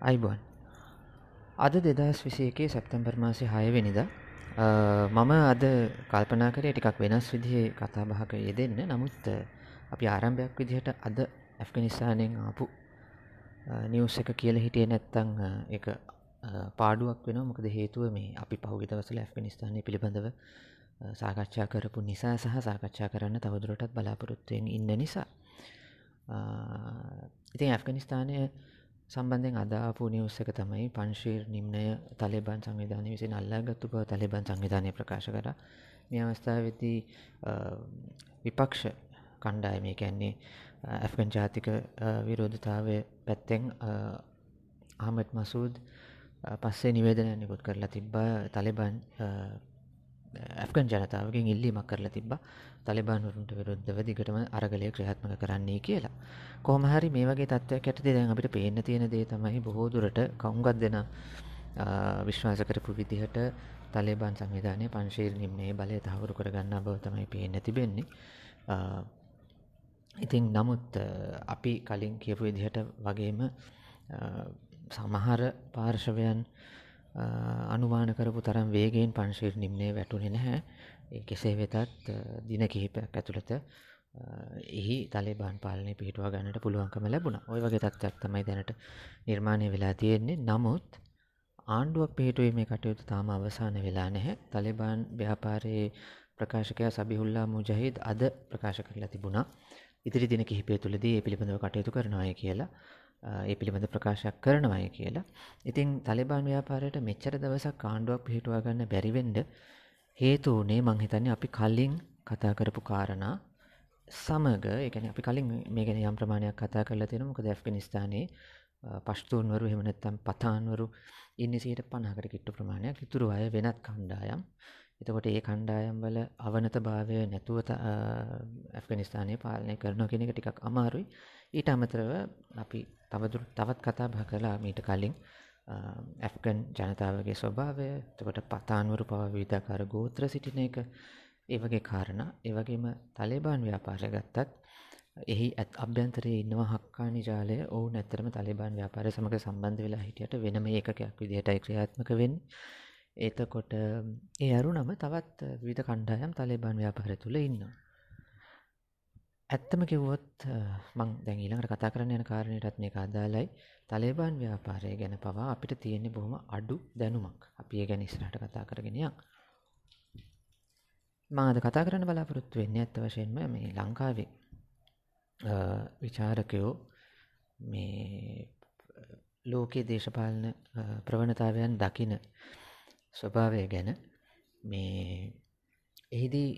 අයිබෝන්. අද දෙදස් විසේකේ සැප්තැම්බර් මාසය හයවෙනිද මම අද කල්පනා කරේ ටිකක් වෙනස් විදිහේ කතා බහක යෙදෙන්න. නමුත් අපි ආරම්භයක් විදිහට අද ඇෆ්ගනිස්ථානයෙන් ආපු නිවස් එක කියල හිටිය නැත්තං එක පාඩුවක් වෙන මොකද හේතුව මේ අපි පහුගි දවසල ඇෆ්ගනිස්ථානය පිළිබඳව සාකච්ඡා කරපු නිසා සහ සාකච්ඡා කරන්න තවදුරටත් බලාපොරොත්තුවෙන් ඉන්න නිසා. ඉතින් ඇෆ්ගනිස්ථානය සම්බන්ධෙන් අදාපු නිවස් එක තමයි පංශීර් නිම්නය තලබන් සංවිධානය විසින් අල්ලාගත්තු බව තලබන් සංවිධානය ප්‍රකාශ කර. මේ අවස්ථාවදී විපක්ෂ කණ්ඩායම කැන්නේ ඇෆගන් ජාතික විරෝධතාවය පැත්තෙන් ආමට් මසූද් පස්සේ නිවේදනය නිකුත් කරලා තිබ්බා. තලිබන් ඇෆ්ගන් ජනතාවගෙන් ඉල්ලීමක් කරලා තිබ්බ තලිබානුරුන්ට විරුද්ධව දිගටම අරගලය ක්‍රියාත්මක කරන්නේ කියලා. කොහමහරි මේ වගේ තත්ත්වයක් ඇටති දැන් අපිට පේන්න තියෙන දේ තමයි බොහෝදුරට කවුගත් දෙන විශ්වාස කරපු විදිහට තලේබන් සංවිධානය පංශීර් නිම්නේ බලය තහවුරු කරගන්න බව තමයි පේන්න තිබෙන්නේ. ඉතින් නමුත් අපි කලින් කියපු විදිහට වගේම සමහර පාර්ශවයන් අනුමාන කරපු තරම් වේගෙන් පංශීර් නිම්නේ වැටුනේ නැහැ. ඒ කෙසේ වෙතත් දින කිහිපයක් ඇතුළත එහි තලබාන් පාලනය පිහිටුව ගන්නට පුළුවන්කම ලැබුණ. ඔය වගේ තත්ත්වයක් තමයි දැනට නිර්මාණය වෙලා තියෙන්නේ. නමුත් ආණ්ඩුවක් පිහිටුවේ මේ කටයුතු තාම අවසාන වෙලා නැහැ. තලිබාන් ව්‍යාපාරයේ ප්‍රකාශකය සබිහුල්ලා මුජහිද අද ප්‍රකාශ කරලා තිබුණා. ඉදිරි දින කිහිපය තුළදී ඒ පිළිබඳව කටයුතු කරනවාය කියලා. ඒ පිළිබඳ ප්‍රකාශයක් කරනවාය කියලා. ඉතින් තලිබාන් ව්‍යාපාරයට මෙච්චර දවසක් කාණ්ඩුවක් පිහිටුවා ගන්න බැරිවෙන්ඩ හේතු වනේ මංහිතන්නේ අපි කල්ලින් කතා කරපු කාරණා සමග. එකන අපි කලින් මේ ගැන යම් ප්‍රමාණයක් කතා කරලා තියෙන මොකද ඇෆ්ගනිස්ථානයේ පශ්තුූන්වරු හෙමනැත්තම් පතාන්වරු ඉන්න සට පණහකට කිට්ටු ප්‍රමාණයක්. ඉතුරු අය වෙනත් කණ්ඩායම්. එතකොට ඒ කණ්ඩායම් වල අවනත භාවය නැතුවත ඇෆගනිස්ථානය පාලනය කරන කෙනෙක ටිකක් අමාරුයි. ඊට අමතරව අපි තවදුර තවත් කතා භ කලා මීට කලින් ඇෆ්ගන් ජනතාවගේ ස්වභාවය තකොට පතාන්වරු පව විධාකාර ගෝත්‍ර සිටින එක. ඒවගේ කාරණ. ඒවගේම තලේබාන් ව්‍යාපාරය ගත්තත් එහි ඇත් අභ්‍යන්තරයේ ඉන්නවා හක්කානි ජාලය. ඔවු නැතරම තලිබාන් ව්‍යාපාරය සමඟ සම්බන්ධ වෙලා හිටියට වෙනම ඒකයක් විදිහටයි ක්‍රියාත්මක වෙන් ඒතකොට ඒ අරු නම තවත් විධ කණ්ඩායම් තලිබාන් ව්‍යාපාර තුළ ඉන්නවා. ඇත්තම කිව්වොත් මං දැන් ඊළඟට කතා කරන්න යන කාරණයටත් මේ අදාලයි තලේබාන් ව්‍යාපාරය ගැන පවා අපිට තියෙන්නේ බොහොම අඩු දැනුමක්. අපි ඒ ගැන ඉස්සරහට කතා කරගෙනයක් මාද කතා කරන්න බලාපොරොත්තු වෙන්න ඇත්ත වශයෙන්ම මේ ලංකාවේ විචාරකයෝ මේ ලෝකයේ දේශපාලන ප්‍රවණතාවයන් දකින ස්වභාවය ගැන මේ එහිදී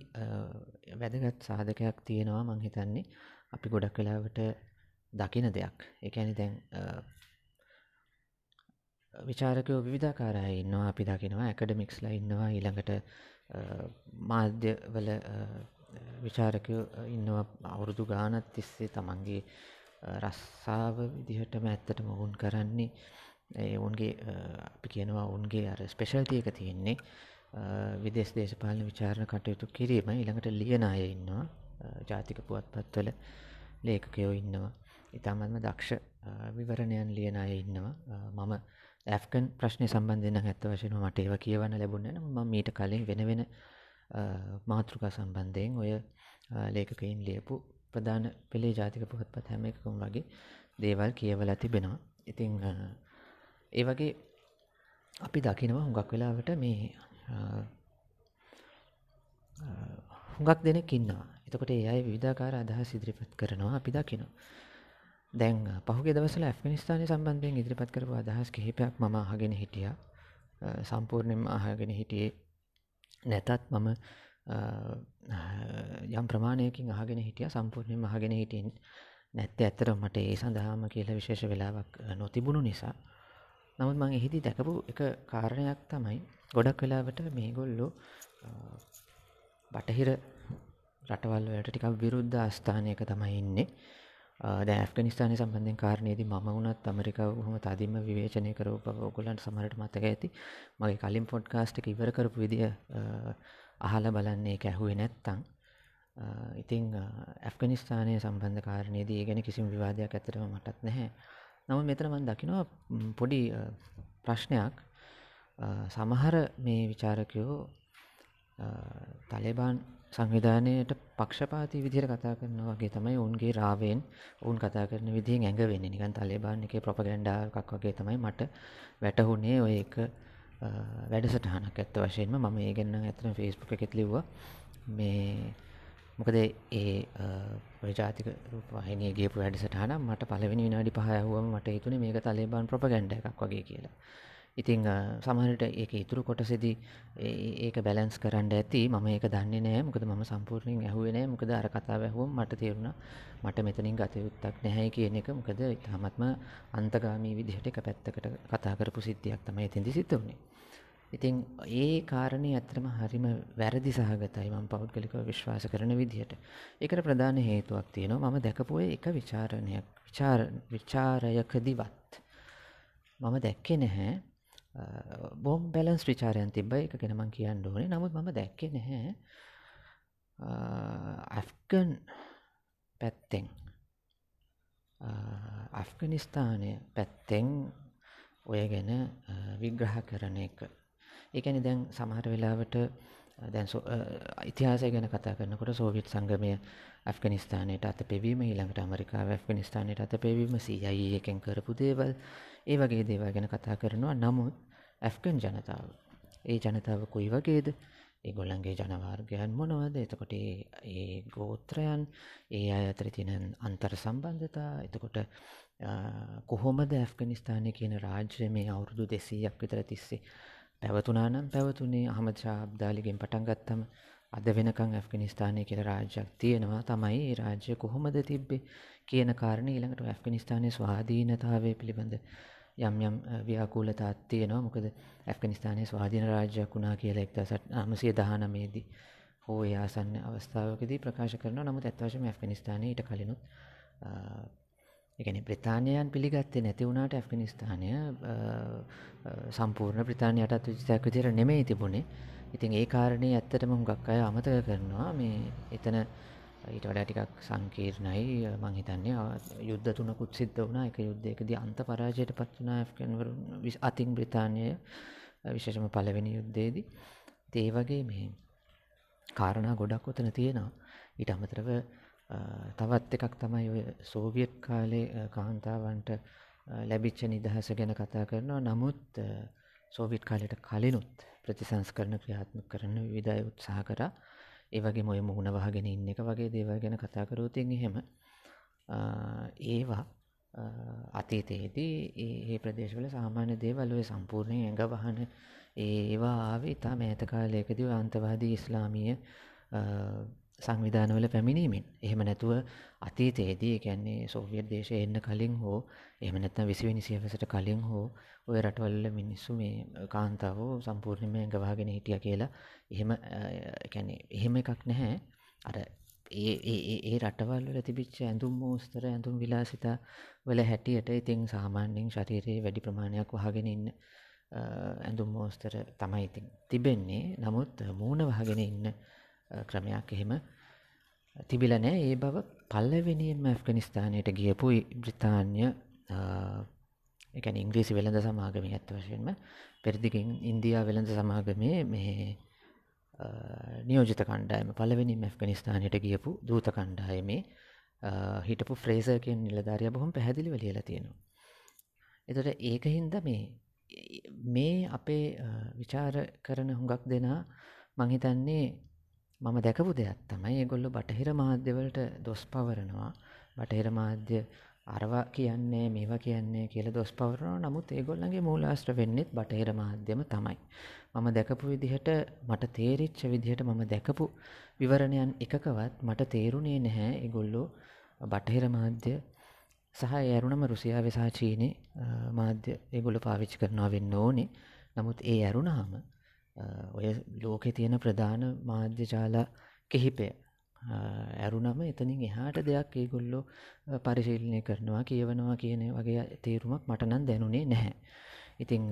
වැදගත් සාධකයක් තියෙනවා මං හිතන්නේ. අපි ගොඩක් වෙලාවට දකින දෙයක්. එකැනි දැන් විචාරකයෝ විධාකාරය ඉන්නවා. අපි දකිනවා ඇකඩමික්ස්ලා ඉන්නවා. ඊළඟට මාධ්‍යවල විචාරකය ඉන්නවා. අවුරුදු ගානත් තිස්සේ තමන්ගේ රස්සාාව විදිහටම ඇත්තටම ඔවුන් කරන්නේ. ඒ ඔවුන්ගේ අපි කියනවා ඔවුන්ගේ අර ස්පෙෂල්තියක තියෙන්නේ. විදෙස් දේශපාලන විචාරණ කටයුතු කිරීම. ඉළඟට ලියන අය ඉන්නවා. ජාතික පුවත් පත්වල ලේකකයෝ ඉන්නවා. ඉතාමත්ම දක්ෂ විවරණයන් ලියන අය ඉන්නවා. මම ඇෆ්කන් ප්‍රශ්නය සම්බන්ධන ඇත්ත වශයෙන්ම මට ඒව කියවන්න ලැබුණන ම මීට කලින් වෙන වෙන මාතෘකා සම්බන්ධයෙන් ඔය ලේකකයින් ලියපු ප්‍රධාන පෙළේ ජාතික පුහත් පත් හැම එකකුම් වගේ දේවල් කියවල තිබෙනවා. ඉතිං ඒ වගේ අපි දකිනවා හුඟක් වෙලාවට මේ හුඟක් දෙනෙක් ඉන්නවා. එතකොට ඒ අයි විධාකාර අදහස් ඉදිරිපත් කරනවා අපි දකිනවා. දැන් පහුගේ දවසල ඇෆ්ගනිස්ථානය සම්බන්ධයෙන් ඉදිරිපත් කරපු අදහස් කිහිපයක් මම අහගෙන හිටිය. සම්පූර්ණයෙන් අහගෙන හිටියේ නැතත් මම යම් ප්‍රමාණයකින් අහගෙන හිටිය. සම්පූර්ණයෙන් අහගෙන හිටියෙන් නැත්ත ඇත්තර මට ඒ සඳහාම කියල විශේෂ වෙලාවක් නොතිබුණු නිසා. නමුත් මං එහිදී දැකපු එක කාරණයක් තමයි ගොඩක් වෙලාවට මේගොල්ලෝ බටහිර රටවල් වලට ටිකක් විරුද්ධ අස්ථානයක තමයි ඉන්නේ. දැ ඇෆ්ගනිස්ථානය සම්බන්ධෙන් කාරණයේදී ම වුණත් ඇමරිකාව හොම තදිම විවේචනය කරව ඔගොලන්ට සමරට මතක ඇති. මගේ කලින් පොඩ්කාස්ට් එක ඉවර කරපු විදිිය අහල බලන්නේ එක ඇහුවේ නැත්තං ඉතිං ඇෆ්ගනිස්ථානය සම්බන්ධ කාරණයේදී ඒ ගැන කිසිම විවාදයක් ඇතරම මටත් නැහැ. නම මෙතන මන් දකිනවා පොඩි ප්‍රශ්නයක්. සමහර මේ විචාරකයෝ තලේබාන් සංවිධානයට පක්ෂපාති විදිහට කතා කරන වගේ තමයි ඔවුන්ගේ රාවයෙන් ඔවුන් කතා කරන විදිහෙන් ඇඟ වෙන්නේ. නිකන් තලේබාන් එකේ ප්‍රොපගැන්ඩා එකක් වගේ තමයි මට වැටහුනේ ඔය එක වැඩසටහනක් ඇත්ත වශයෙන්ම මම ඒ ගැන ඇත්තටම ෆේස්බුක් එකෙත් ලිව්වා. මේ මොකද ඒ ප්‍රජාතික රූපවාහිනිය ගියපු වැඩසටහන මට පළවෙනි විනාඩි පහ ඇහුවම මට හිතුනේ මේක තලේබාන් ප්‍රොපගැන්ඩා එකක් වගේ කියලා. ඉතිං සමහරට ඒක ඉතුරු කොටසෙදී ඒක බැලන්ස් කරන්න ඇති. මම ඒක දන්නේ නෑ මොකද මම සම්පූර්ණයෙන් ඇහුවේ මොකද අර කතාව ඇහුවම මට තේරුණා මට මෙතනින් ගත යුත්තක් නැහැ කියන එක. මොකද ඉතාමත්ම අන්තගාමී විදිහට එක පැත්තකට කතා කරපු සිද්ධියක් තමයි එතෙන්දි සිද්ධ වුණේ. ඉතින් ඒ කාරණේ ඇත්තටම හරිම වැරදි සහගතයි. මම පෞද්ගලිකව විශ්වාස කරන විදිහට. ඒකට ප්‍රධාන හේතුවක් තියෙනවා. මම දැකපු එක ਵਿਚාරණයක් විචාර විචාරයකදීවත් මම දැක්කේ නැහැ. බොම් බැලන්ස් විචාරයන් තිබ්බ. එක ගැන මං කියන්න ඕනේ. නමුත් මම දැක්කේ නැහැ. ඇෆ්ගන් පැත්තෙන්. අෆ්ගනිස්ථානය පැත්තෙන් ඔය ගැන විග්‍රහ කරන එක. ඒකැනි දැන් සමහර වෙලාවට දැන් ඉතිහාසය ගැන කතා කරනකොට සෝවියට් සංගමය ඇෆ්ගනිස්ථානයට අත පෙවීම ඊළඟට අමරිකාව ඇෆ්ගනිස්ථානයට අත පෙවීම සයි එකෙන් කරපු දේවල් ඒ වගේ දේවල් ගැන කතා කරනවා. නමුත් ඇෆ්ගන් ජනතාව ඒ ජනතාව කොයි වගේද? ඒ ගොල්ලන්ගේ ජනවාර්ගයන් මොනවද? එතකොට ඒ ගෝත්‍රයන් ඒ අය අතර තියෙන අන්තර් සම්බන්ධතා එතකොට කොහොමද ඇෆ්ගනිස්ථානය කියන රාජ්‍ය මේ අවුරුදු දෙසීයක් විතර තිස්සේ පැවතුනානම් පැවතුනේ අහමද ශාබ්දාලිගෙන් පටන් ගත්තම අද වෙනකං ඇෆ්ගනිස්ථානය කියල රාජ්‍යයක් තියෙනවා. තමයි ඒ රාජ්‍ය කොහොමද තිබ්බේ කියන කාරණ ඊළඟට ඇෆ්ගනිස්ථානය ස්වාධීනතාවය පිළිබඳ යම් යම් ව්‍යාකූලතාත් තියෙනවා. මොකද ඇෆ්ගනිස්ථානය ස්වාධීන රාජ්‍යයක් වුණා කියලා එක්දසට අමසය දහනමේදී හෝ යාසන්න අවස්ථාවකදී ප්‍රකාශ කරන නමුත් ඇත්වශම ඇෆ්ගනිස්ථානය ඊට කලිනුත් එකන ප්‍රතාානයන් පිළිගත්තේ නැති වුණට ඇෆ්ගනිස්ථානය සම්පූර්ණ ප්‍රතාානයටත් විචතයක් විදිර නෙමෙයි තිබුණේ. ඉතින් ඒ කාරණය ඇත්තටම හුඟක් අය අමතක කරනවා. මේ එතන ඊට වඩා ටිකක් සංකීර්ණයි. මං හිතන්නේ යුද්ධ තුනකුත් සිද්ධ වුණා. එක යුද්ධයකදී අන්ත පරාජයට පත් වුණා ඇෆ්ගන්වරුන් අතින් බ්‍රිතාන්‍යය විශේෂම පළවෙනි යුද්ධයේදී. ඒ වගේ මේ කාරණා ගොඩක් ඔතන තියෙනවා. ඊට අමතරව තවත් එකක් තමයි ඔය සෝවියට් කාලේ කාන්තාවන්ට ලැබිච්ච නිදහස ගැන කතා කරනවා. නමුත් සෝවිට් කාලයට කලිනුත් ප්‍රතිසංස්කරණ ක්‍රියාත්මක කරන විවිධය උත්සාහ කරා. ඒ වගේ මොය මුහුණ වහගෙන ඉන්න එක වගේ දේවල් ගැන කතා කරෝතින් එහෙම ඒවා අතීතයේදී ඒ ප්‍රදේශවල සාමාන්‍ය දේවල් ඔය සම්පූර්ණය ඇඟ වහන ඒවා ආවේ ඉතා මෑත කාලයකදී අන්තවාදී ඉස්ලාමීය සංවිධානවල පැමිණීමෙන්. එහෙම නැතුව අතීතයේදී කියන්නේ සෝවියට් දේශය එන්න කලින් හෝ එහෙම නැත්නම් විසිවෙනි සියවසට කලින් හෝ ඔය රටවල්ල මිනිස්සු මේ කාන්තාවෝ සම්පූර්ණයම ඇඟවාගෙන හිටිය කියලා එහෙම කැනෙ එහෙම එකක් නැහැ. අර ඒ ඒ රටවල් වල තිබිච්ච ඇඳුම් මෝස්තර ඇඳුම් විලාසිතා වල හැටියට ඉතින් සාමාන්‍යයෙන් ශරීරයේ වැඩි ප්‍රමාණයක් වහගෙන ඉන්න ඇඳුම් මෝස්තර තමයි ඉතින් තිබෙන්නේ. නමුත් මූුණ වහගෙන ඉන්න ක්‍රමයක් එහෙම තිබිල නෑ ඒ බව පල්ලවෙනියෙන්ම ඇෆ්ගනිස්ථානයට ගියපු බ්‍රතාන්‍ය එකැන ඉංග්‍රීසි වෙළඳ සමාගම ඇත්ත වශයෙන්ම පෙරදිකින් ඉන්දයා වෙළඳ සමාගමේ මේ නියෝජිත කණ්ඩායම පලවෙනි මැෆ්ගනිස්ථානයට ගියපු දූත කණ්ඩායමේ හිටපු ෆ්‍රේසර්කෙන් නිලධාරය බොහොම පැහැදිලි වලියලා තියෙනවා. එතට ඒක හින්ද මේ මේ අපේ විචාර කරන හුඟක් දෙනා මංහිතන්නේ මම දැකපු දෙයක් තමයි ඒගොල්ලු බටහිර මාධ්‍යවලට දොස් පවරනවා. බටහිර මාධ්‍ය අරවා කියන්නේ මේවා කියන්නේ කියල දොස් පවරනවා. නමුත් ඒගොල්ලගේ මූලාස්ත්‍ර වෙන්නෙත් බටහිර මාධ්‍යම තමයි. මම දැකපු විදිහට මට තේරිච්ච විදිහට මම දැකපු විවරණයන් එකකවත් මට තේරුණේ නැහැ. එගොල්ලෝ බටහිර මාධ්‍ය සහ ඇරුණම රුසියාව සහ චීනය මාධ්‍ය ඒගොල්ල පාවිච්චි කරනවා වෙන්න ඕනේ. නමුත් ඒ ඇරුණාම ඔය ලෝකෙ තියෙන ප්‍රධාන මාධ්‍ය ජාලා කෙහිපය. ඇරුනම එතනින් එහාට දෙයක් ඒගොල්ලෝ පරිශීලනය කරනවා කියවනවා කියන වගේ තේරුමක් මටනන් දැනුනේ නැහැ. ඉතිං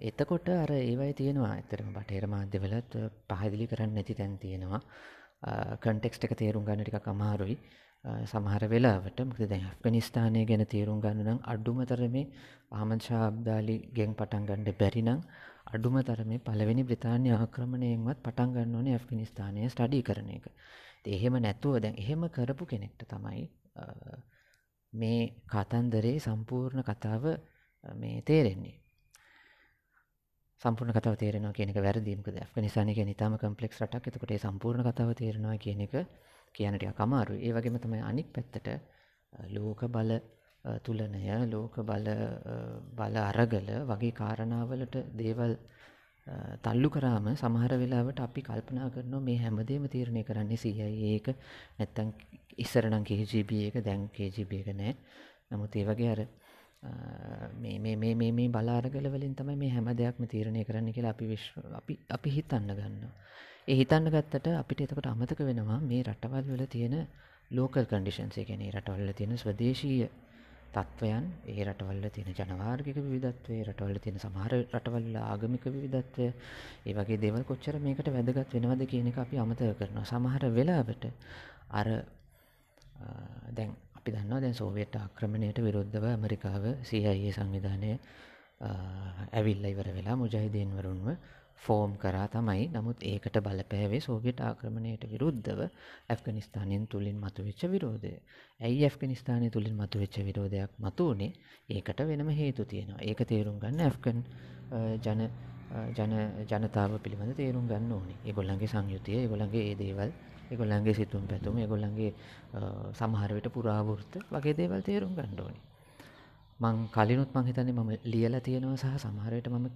එතකොට අර ඒවයි තියෙනවා. ඇතරම බටේර මාධ්‍යවලත් පහදිලි කරන්න නැති තැන් තියෙනවා. කන්ටෙක්ස්ට එක තේරුම් ගන්න ටික අමාරුයි. සමහර වෙලාවට මොකද දැන් ඇෆ්ගනිස්තානය ගැන තේරුම් ගන්න නම් අඩුම තරමේ අහමද් ෂා අබ්දාලි ගෙන් පටන් ගන්න බැරි නම් අඩුම තරමේ පළවෙනි බ්‍රිතාන්‍ය ආක්‍රමණයෙන්වත් පටන් ගන්න ඕනේ ඇෆ්ගනිස්තානය ස්ටඩි කරන එක. එහෙම නැතුව දැන් එහෙම කරපු කෙනෙක්ට තමයි මේ කතන්දරේ සම්පූර්ණ කතාව මේ තේරෙන්නේ. සම්පූර්ණ කතාව තේරෙනවා කියන එක වැරදි. මොකද ඇෆ්ගනිස්තානය කියන්නේ ඊටාම කම්ප්ලෙක්ස් රටක්. එතකොට ඒ සම්පූර්ණ කතාව තේරෙනවා කියන එක කියන්න ටිකක් අමාරුයි. ඒ වගේම තමයි අනික් පැත්තට ලෝක බල තුලනය ලෝක බල බල අරගල වගේ කාරණාවලට දේවල් තල්ලු කරාම සමහර වෙලාවට අපි කල්පනා කරනවා මේ හැමදේම තීරණය කරන්නේ CIA එක නැත්තම් ඉස්සර නම් KGB එක දැන් KGB එක නෑ. නමුත් ඒ වගේ අර මේ මේ මේ මේ මේ බලාරගල වලින් තමයි මේ හැම දෙයක්ම තීරණය කරන්න කියලා අපි විශ්ව අපි අපි හිතන්න ගන්නවා. ඒ හිතන්න ගත්තට අපිට එතකොට අමතක වෙනවා මේ රටවල් වල තියෙන ලෝකල් කන්ඩිෂන්ස් ඒ කියන්නේ රටවල් වල තියෙන ස්වදේශීය තත්ත්වයන් ඒ රටවල් වල තියෙන ජනවාර්ගික විවිධත්වය රටවල් තියෙන සමහර රටවල් වල ආගමික විවිධත්වය ඒ වගේ දේවල් කොච්චර මේකට වැදගත් වෙනවද කියන එක අපි අමතක කරනවා. සමහර වෙලාවට අර දැන් අපි දන්නවා දැන් සෝවියට් ආක්‍රමණයට විරුද්ධව ඇමරිකාව CIA සංවිධානය ඇවිල්ලා ඉවර වෙලා මුජාහිදීන් වරුන්ව ෆෝම් කරා තමයි නමුත් ඒකට බලපෑවේ සෝවියට් ආක්‍රමණයට විරුද්ධව ඇෆ්ගනිස්ථානයෙන් තුළින් මතුවෙච්ච විරෝධය. ඇයි ඇෆ්ගනිස්ථානය තුළින් මතුවෙච්ච විරෝධයක් මතුවනේ ඒකට වෙනම හේතු තියෙනවා. ඒක තේරුම් ගන්න ඇෆ්ගන් ජන ජන ජනතාව පිළිබඳ තේරුම් ගන්න ඕනේ. ඒගොල්ලන්ගේ සංයුතිය, ඒගොල්ලන්ගේ ඒ දේවල්, ඒගොල්ලන්ගේ සිතුම් පැතුම්, ඒගොල්ලන්ගේ සමහර විට පුරාවෘත්ත වගේ දේවල් තේරුම් ගන්න ඕනේ. මං කලිනුත් මං හිතන්නේ මම ලියලා තියෙනවා සහ සමහර විට මම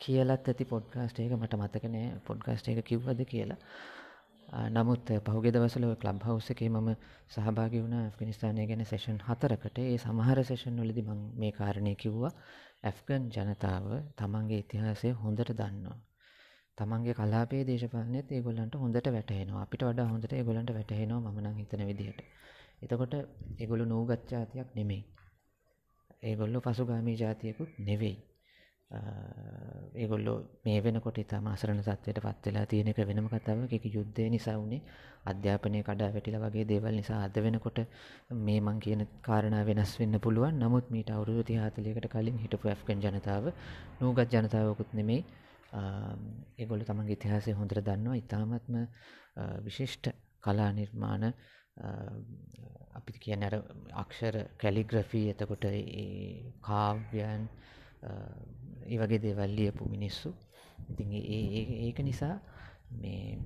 කියලත් ඇති පොඩ්කාස්ට් එක මට මතක නෑ පොඩ්කාස්ට් එක කිව්වද කියලා. නමුත් පහුගිය දවස්වල ක්ලබ් හවුස් එකේ මම සහභාගී වුණා ඇෆ්ගනිස්තානය ගැන සෙෂන් හතරකට. ඒ සමහර සෙෂන් වලදී මම මේ කාරණේ කිව්වා. ඇෆ්ගන් ජනතාව තමන්ගේ ඉතිහාසය හොඳට දන්නවා. තමන්ගේ කලාපයේ දේශපාලනයත් ඒගොල්ලන්ට හොඳට වැටහෙනවා. අපිට වඩා හොඳට ඒගොල්ලන්ට වැටහෙනවා මම නම් හිතන විදිහට. එතකොට ඒගොල්ලෝ නූගත් ජාතියක් නෙමෙයි. ඒගොල්ලෝ පසුගාමී ජාතියකුත් නෙවෙයි. ඒගොල්ලෝ මේ වෙනකොට ඉතාම අසරණ තත්වයට පත් වෙලා තියෙන එක වෙනම කතාවක්. ඒක යුද්ධය නිසා වුණේ අධ්‍යාපනය කඩා වැටිලා වගේ දේවල් නිසා අද වෙනකොට මේ මං කියන කාරණා වෙනස් වෙන්න පුළුවන්. නමුත් මීට අවුරුදු 30 40කට කලින් හිටපු ඇෆ්ගන් ජනතාව නූගත් ජනතාවකුත් නෙමෙයි. ඒගොල්ලෝ තමන්ගේ ඉතිහාසය හොඳට දන්නවා. ඉතාමත්ම විශිෂ්ට කලා නිර්මාණ අපි කියන අර අක්ෂර කැලිග්‍රෆී එතකොට කාව්‍යයන් ඒ වගේ දේවල් ලියපු මිනිස්සු. ඉතින් ඒක නිසා මේ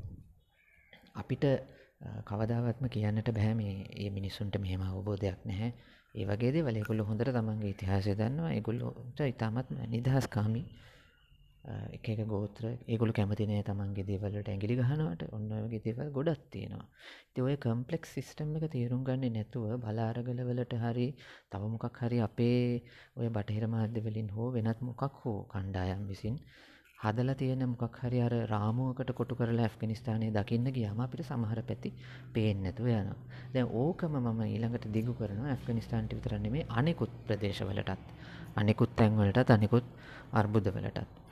අපිට කවදාවත්ම කියන්නට බෑ මේ ඒ මිනිස්සුන්ට මෙහෙම අවබෝධයක් නැහැ. ඒ වගේ දේවල් ඒගොල්ලෝ හොඳට තමන්ගේ ඉතිහාසය දන්නවා. ඒගොල්ලෝට ඉතාමත් නිදහස්කාමී එක එක ගෝත්‍ර ඒගොල්ලෝ කැමති නෑ තමන්ගේ දේවල් වලට ඇඟිලි ගහනවට ඔන්න ඔය වගේ දේවල් ගොඩක් තියෙනවා. ඉතින් ඔය කම්ප්ලෙක්ස් සිස්ටම් එක තේරුම් ගන්නේ නැතුව බලාරගල වලට හරි තව මොකක් හරි අපේ ඔය බටහිර මාධ්‍ය වලින් හෝ වෙනත් මොකක් හෝ කණ්ඩායම් විසින් හදලා තියෙන මොකක් හරි අර රාමුවකට කොටු කරලා ඇෆ්ගනිස්තානයේ දකින්න ගියාම අපිට සමහර පැති පේන්නේ නැතුව යනවා. දැන් ඕකම මම ඊළඟට දිගු කරනවා ඇෆ්ගනිස්තානට විතර නෙමෙයි අනෙකුත් ප්‍රදේශවලටත් අනෙකුත් තැන්වලටත් අනෙකුත් අර්බුදවලටත්.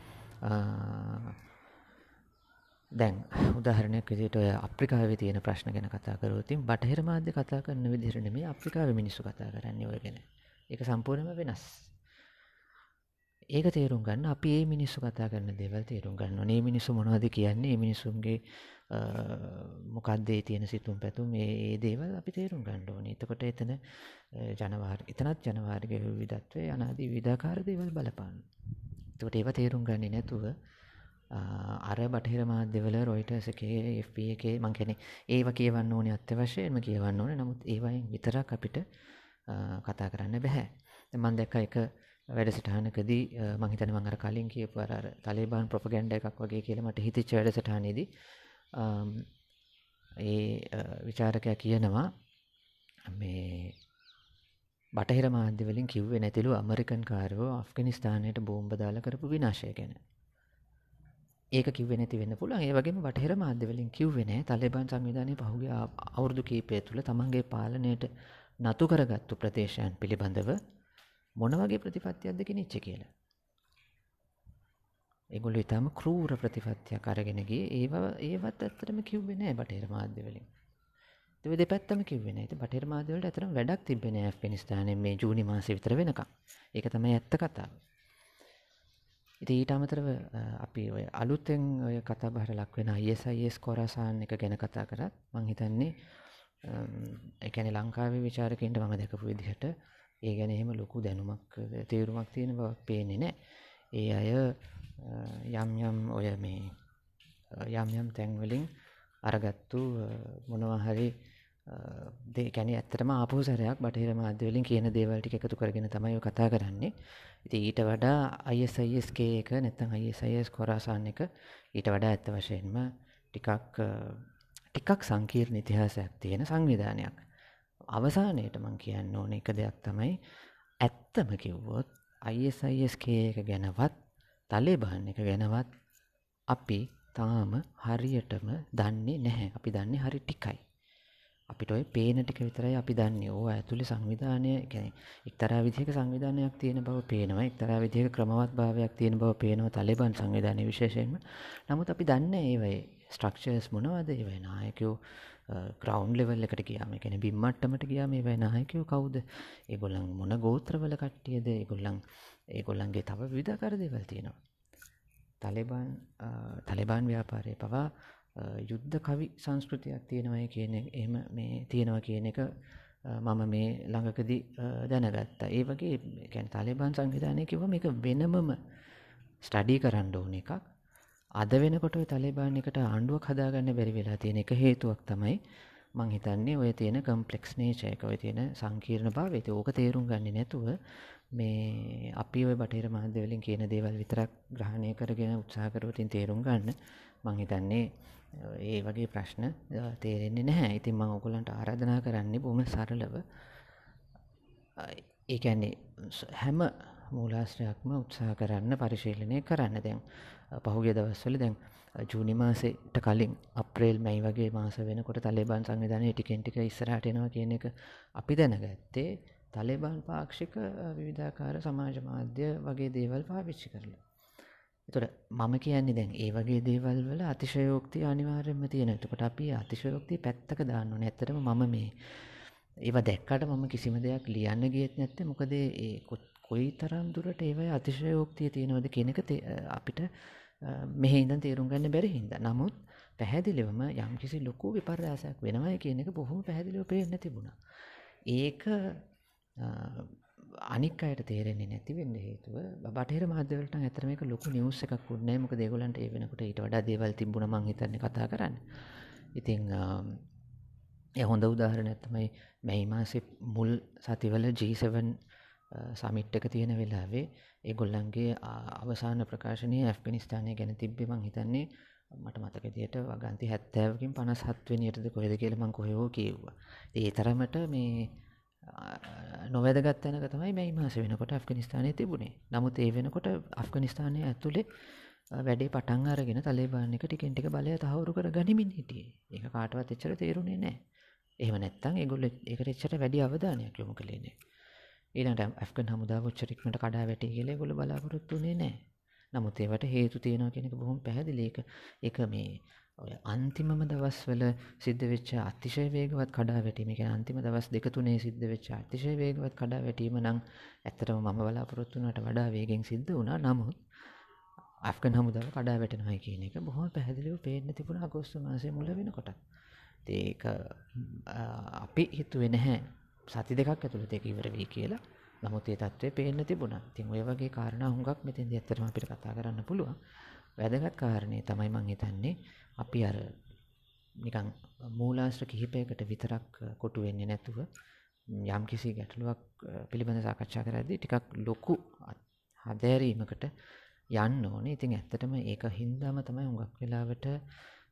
දැන් උදාහරණයක් විදිහට ඔය අප්‍රිකාවේ තියෙන ප්‍රශ්න ගැන කතා කරොත් ඉතින් බටහිර මාධ්‍ය කතා කරන විදිහට නෙමෙයි අප්‍රිකාවේ මිනිස්සු කතා කරන්නේ ඔය ගැන. ඒක සම්පූර්ණයෙන්ම වෙනස්. ඒක තේරුම් ගන්න අපි මේ මිනිස්සු කතා කරන දේවල් තේරුම් ගන්න ඕනේ. මේ මිනිස්සු මොනවද කියන්නේ? මේ මිනිස්සුන්ගේ මොකක්ද ඒ තියෙන සිතුම් පැතුම් මේ දේවල් අපි තේරුම් ගන්න ඕනේ. එතකොට එතන ජනවාර්ග එතනත් ජනවාර්ග විවිධත්වය අනාදී විවිධාකාර දේවල් බලපානවා. එතකොට ඒව තේරුම් ගන්නේ නැතුව අර බටහිර මාධ්‍යවල රොයිටර්ස් එකේ FP එකේ මං කියන්නේ ඒව කියවන්න ඕනේ අත්‍යවශ්‍යයෙන්ම කියවන්න ඕනේ. නමුත් ඒවයින් විතරක් අපිට කතා කරන්න බෑ. දැන් මම දැක්ක එක වැඩසටහනකදී මං හිතන්නේ මං අර කලින් කියපු අර අර තලිබාන් ප්‍රොපගැන්ඩා එකක් වගේ කියලා මට හිතෙච්ච වැඩසටහනේදී ඒ විචාරකයා කියනවා මේ බටහිර මාධ්‍ය වලින් කිව්වේ නැතිලු ඇමරිකන් කාරයෝ අෆ්ගනිස්තානයට බෝම්බ දාලා කරපු විනාශය ගැන. ඒක කිව්වේ නැති වෙන්න පුළුවන්. ඒ වගේම බටහිර මාධ්‍ය වලින් කිව්වේ නැහැ තාලිබාන් සංවිධානයේ පහුගිය අවුරුදු කිහිපය තුළ තමන්ගේ පාලනයට නතු කරගත්තු ප්‍රදේශයන් පිළිබඳව මොන වගේ ප්‍රතිපත්තියක්ද ගෙනිච්ච කියලා. ඒගොල්ලෝ ඊටම ක්‍රූර ප්‍රතිපත්තියක් අරගෙන ගියේ ඒව ඒවත් ඇත්තටම කිව්වේ නැහැ බටහිර මාධ්‍ය වලින්. ඔය දෙපැත්තම කිව්වේ නෑ. ඉතින් බටහිර මාධ්‍ය වලට ඇත්තටම වැඩක් තිබ්බේ නෑ ඇෆ්ගනිස්තානයේ මේ ජූනි මාසෙ විතර වෙනකම්. ඒක තමයි ඇත්ත කතාව. ඉතින් ඊට අමතරව අපි ඔය අලුතෙන් ඔය කතා බහට ලක් වෙන ISIS කොරසාන් එක ගැන කතා කරත් මං හිතන්නේ ඒ කියන්නේ ලංකාවේ ਵਿਚාරකයන්ට මම දැකපු විදිහට ඒ ගැන එහෙම ලොකු දැනුමක් තේරුමක් තියෙන බවක් පේන්නේ නැහැ. ඒ අය යම් යම් ඔය මේ යම් යම් තැන්වලින් අරගත්තු මොනවා හරි දේ ගැන ඇත්තටම ආපහු සැරයක් බටහිර මාධ්‍ය වලින් කියන දේවල් ටික එකතු කරගෙන තමයි ඔය කතා කරන්නේ. ඉතින් ඊට වඩා ISIS එක නැත්නම් ISIS කොරාසාන් එක ඊට වඩා ඇත්ත වශයෙන්ම ටිකක් ටිකක් සංකීර්ණ ඉතිහාසයක් තියෙන සංවිධානයක්. අවසානයට මං කියන්න ඕන එක දෙයක් තමයි ඇත්තම කිව්වොත් ISIS එක ගැනවත් තලේබාන් එක ගැනවත් අපි තාම හරියටම දන්නේ නැහැ. අපි දන්නේ හරි ටිකයි. අපිට ඔය පේන ටික විතරයි අපි දන්නේ. ඕවා ඇතුලේ සංවිධානය කියන්නේ එක්තරා විදිහක සංවිධානයක් තියෙන බව පේනවා. එක්තරා විදිහක ක්‍රමවත් භාවයක් තියෙන බව පේනවා තලිබන් සංවිධානය විශේෂයෙන්ම. නමුත් අපි දන්නේ ඒවයේ ස්ට්‍රක්චර්ස් මොනවද? ඒවයේ නායකයෝ ග්‍රවුන්ඩ් ලෙවල් එකට ගියාම, ඒ කියන්නේ බිම් මට්ටමට ගියාම ඒවයේ නායකයෝ කවුද? ඒගොල්ලන් මොන ගෝත්‍රවල කට්ටියද? ඒගොල්ලන් ඒගොල්ලන්ගේ තව විවිධාකාර දේවල් තියෙනවා. තලිබන් තලිබාන් ව්‍යාපාරය පවා යුද්ධ කවි සංස්කෘතියක් තියෙනවය කියන එහෙම මේ තියෙනව කියන එක මම මේ ළඟකදි දැනගත්තා. ඒ වගේ කැන් තලිබාන් සංවිධානය කිව එක වෙනමම ස්ටඩී කරන්න ඕන එකක්. අද වෙනකොට තලිබාන් එකට ආණ්ඩුවක් හදාගන්න බැරි වෙලා තියෙන එක හේතුවක් තමයි මං හිතන්නේ ඔය තියෙන කම්පලෙක්ස් නේචයක ඔය තියෙන සංකීර්ණ භාවය. ඕක තේරුම් ගන්න නැතුව මේ අපි ඔය බටහිර මාධ්‍යවලින් කියන දේවල් විතරක් ග්‍රහණය කරගෙන උත්සාහ කරුවතින් තේරුම් ගන්න. මං හිතන්නේ ඒ වගේ ප්‍රශ්න තේරෙන්නේ නැහැ. ඉතින් මම ඔයගොල්ලන්ට ආරාධනා කරන්නේ බොහොම සරලව ඒ කියන්නේ හැම මූලාශ්‍රයක්ම උත්සාහ කරන්න පරිශීලනය කරන්න. දැන් පහුගිය දවස්වල දැන් ජූනි මාසෙට කලින් අප්‍රේල් මැයි වගේ මාස වෙනකොට තලිබාන් සංවිධානය ටිකෙන් ටික ඉස්සරහට එනවා කියන එක අපි දැනගත්තේ තලිබාන් පාක්ෂික විවිධාකාර සමාජ මාධ්‍ය වගේ දේවල් පාවිච්චි කරලා. තොට මම කියන්නේ දැන් ඒ වගේ දේවල් වල අතිශයෝක්තිය අනිවාර්යෙන්ම තියෙන එතකොට අපි අතිශයෝක්තිය පැත්තක දාන්න ඕනේ. ඇත්තටම මම මේ ඒව දැක්කට මම කිසිම දෙයක් ලියන්න ගියත් නැත්තේ. මොකද ඒ කොයි තරම් දුරට ඒවයි අතිශයෝක්තිය තියෙනවද කෙනක අපිට මෙහෙ ඉඳන් තේරුම් ගන්න බැරි හින්දා. නමුත් පැහැදිලිවම යම් කිසි ලොකු විපර්යාසයක් වෙනවා කියන එක බොහොම පැහැදිලිව පේන්න තිබුණා. ඒක අනික් අයට තේරෙන්නේ නැති වෙන්න හේතුව බටහිර මාධ්‍යවලට ඇත්තටම මේක ලොකු නිවුස් එකක් වුණේ නැහැ මොකද ඒගොල්ලන්ට ඒ වෙනකොට ඊට වඩා දේවල් තිබුණා මං හිතන්නේ කතා කරන්න. ඉතින් ඒ හොඳ උදාහරණයක් තමයි මැයි මාසේ මුල් සතිවල G7 සමිට් එක තියෙන වෙලාවේ ඒගොල්ලන්ගේ අවසාන ප්‍රකාශනය ඇෆ්ගනිස්ථානය ගැන තිබ්බේ මං හිතන්නේ මට මතක විදියට වගන්ති 70කින් 57 වෙනියටද කොහෙද කියලා මං කොහෙවෝ කිව්වා. ඒ තරමට මේ නොවැදගත් තැනක තමයි මැයි මාස වෙනකොට අෆ්ගනිස්ථානය තිබුණේ. නමුත් ඒ වෙනකොට අෆ්ගනිස්ථානය ඇතුළේ වැඩේ පටන් අරගෙන තලේබාන එක ටිකෙන්ටික බලය තහවුරු කර ගනිමින් හිටියේ. ඒක කාටවත් එච්චර තේරුණේ නෑ එහෙම නැත්තං ඒගොල්ල එකට එච්චට වැඩි අවධානයක් යොමු කළේනේ ඊනට ඇෆ්ගන් හමුදා ොච්චරික්මට කඩා වැටි කියලේ ගොල බලාපොරොත්තුනේ නෑ නමුත් ඒවට හේතු තියෙනවා කෙනෙක බොහොම පැහැදිලික එක මේ ඔය අන්තිමම දවස්වල සිද්ධ වෙච්ච අතිශය වේගවත් කඩා වැටීම එක අන්තිම දවස් දෙක තුනේ සිද්ධ වෙච්ච අතිශය වේගවත් කඩා වැටීම නම් ඇත්තටම මම බලාපොරොත්තු වුණාට වඩා වේගෙන් සිද්ධ වුණා නමුත් අෆ්ගන් හමුදාව කඩා වැටෙනවා කියන එක බොහොම පැහැදිලිව පේන්න තිබුණා අගෝස්තු මාසයේ මුල වෙනකොට. ඒක අපි හිතුවේ නැහැ සති දෙකක් ඇතුළත ඒක ඉවර වෙයි කියලා. නමුත් ඒ தત્ත්වය පේන්න තිබුණා. ඉතින් ඔය වගේ කාරණා හුඟක් මෙතෙන්දී ඇත්තටම අපිට කතා කරන්න පුළුවන්. වැදගත් කාරණේ තමයි මං හිතන්නේ අපි අර නිකං මූලාශ්‍ර කිහිපයකට විතරක් කොටු වෙන්නේ නැතුව යම් කිසි ගැටලුවක් පිළිබඳ සාකච්ඡා කරද්දී ටිකක් ලොකු හදෑරීමකට යන්න ඕනේ. ඉතින් ඇත්තටම ඒක හින්දාම තමයි හුඟක් වෙලාවට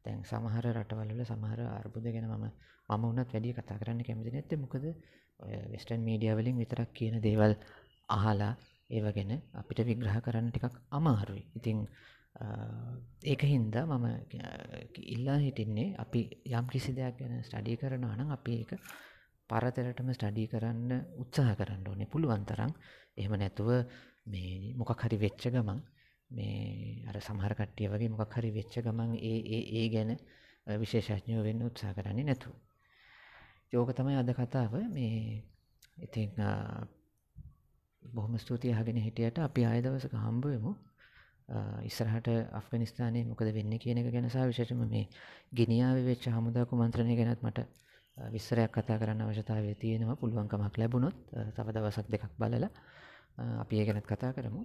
දැන් සමහර රටවල් වල සමහර අර්බුද ගැන මම මම වුණත් වැඩි කතා කරන්න කැමති නැත්තේ මොකද ඔය වෙස්ටර්න් මීඩියා වලින් විතරක් කියන දේවල් අහලා ඒව ගැන අපිට විග්‍රහ කරන්න ටිකක් අමාරුයි. ඉතින් ඒක හින්දා මම ඉල්ලා හිටින්නේ අපි යම් කිසි දෙයක් ගැන ස්ටඩී කරනවා නම් අපි ඒක පරතරටම ස්ටඩී කරන්න උත්සාහ කරන්න ඕනේ. පුළුවන් තරම් එහෙම නැතුව මේ මොකක් හරි වෙච්ච ගමන් මේ අර සමහර කට්ටිය වගේ මොකක් හරි වෙච්ච ගමන් ඒ ඒ ඒ ගැන විශේෂඥයෝ වෙන්න උත්සාහ කරන්නේ නැතුව. යෝක තමයි අද කතාව. මේ ඉතින් බොහොම ස්තුතියි අහගෙන හිටියට අපි ආය දවසක හම්බුවමු ඉස්සරහට අෆ්ගනිස්ථානයේ මොකද වෙන්න කියන එක ගැනසා විශේෂම මේ ගිනිියාව වෙච්ච හමුදා කුමන්ත්‍රණය ගැනත් මට විස්සරයක් කතා කරන්න අවශ්‍යතාවය තියෙනවා. පුළුවන්කමක් ලැබුණොත් තව දවසක් දෙකක් බලලා අපි ඒ ගැනත් කතා කරමු.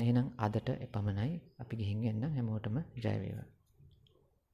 එහෙනම් අදට එපමණයි. අපි ගිහින් එන්න හැමෝටම ජයවේවා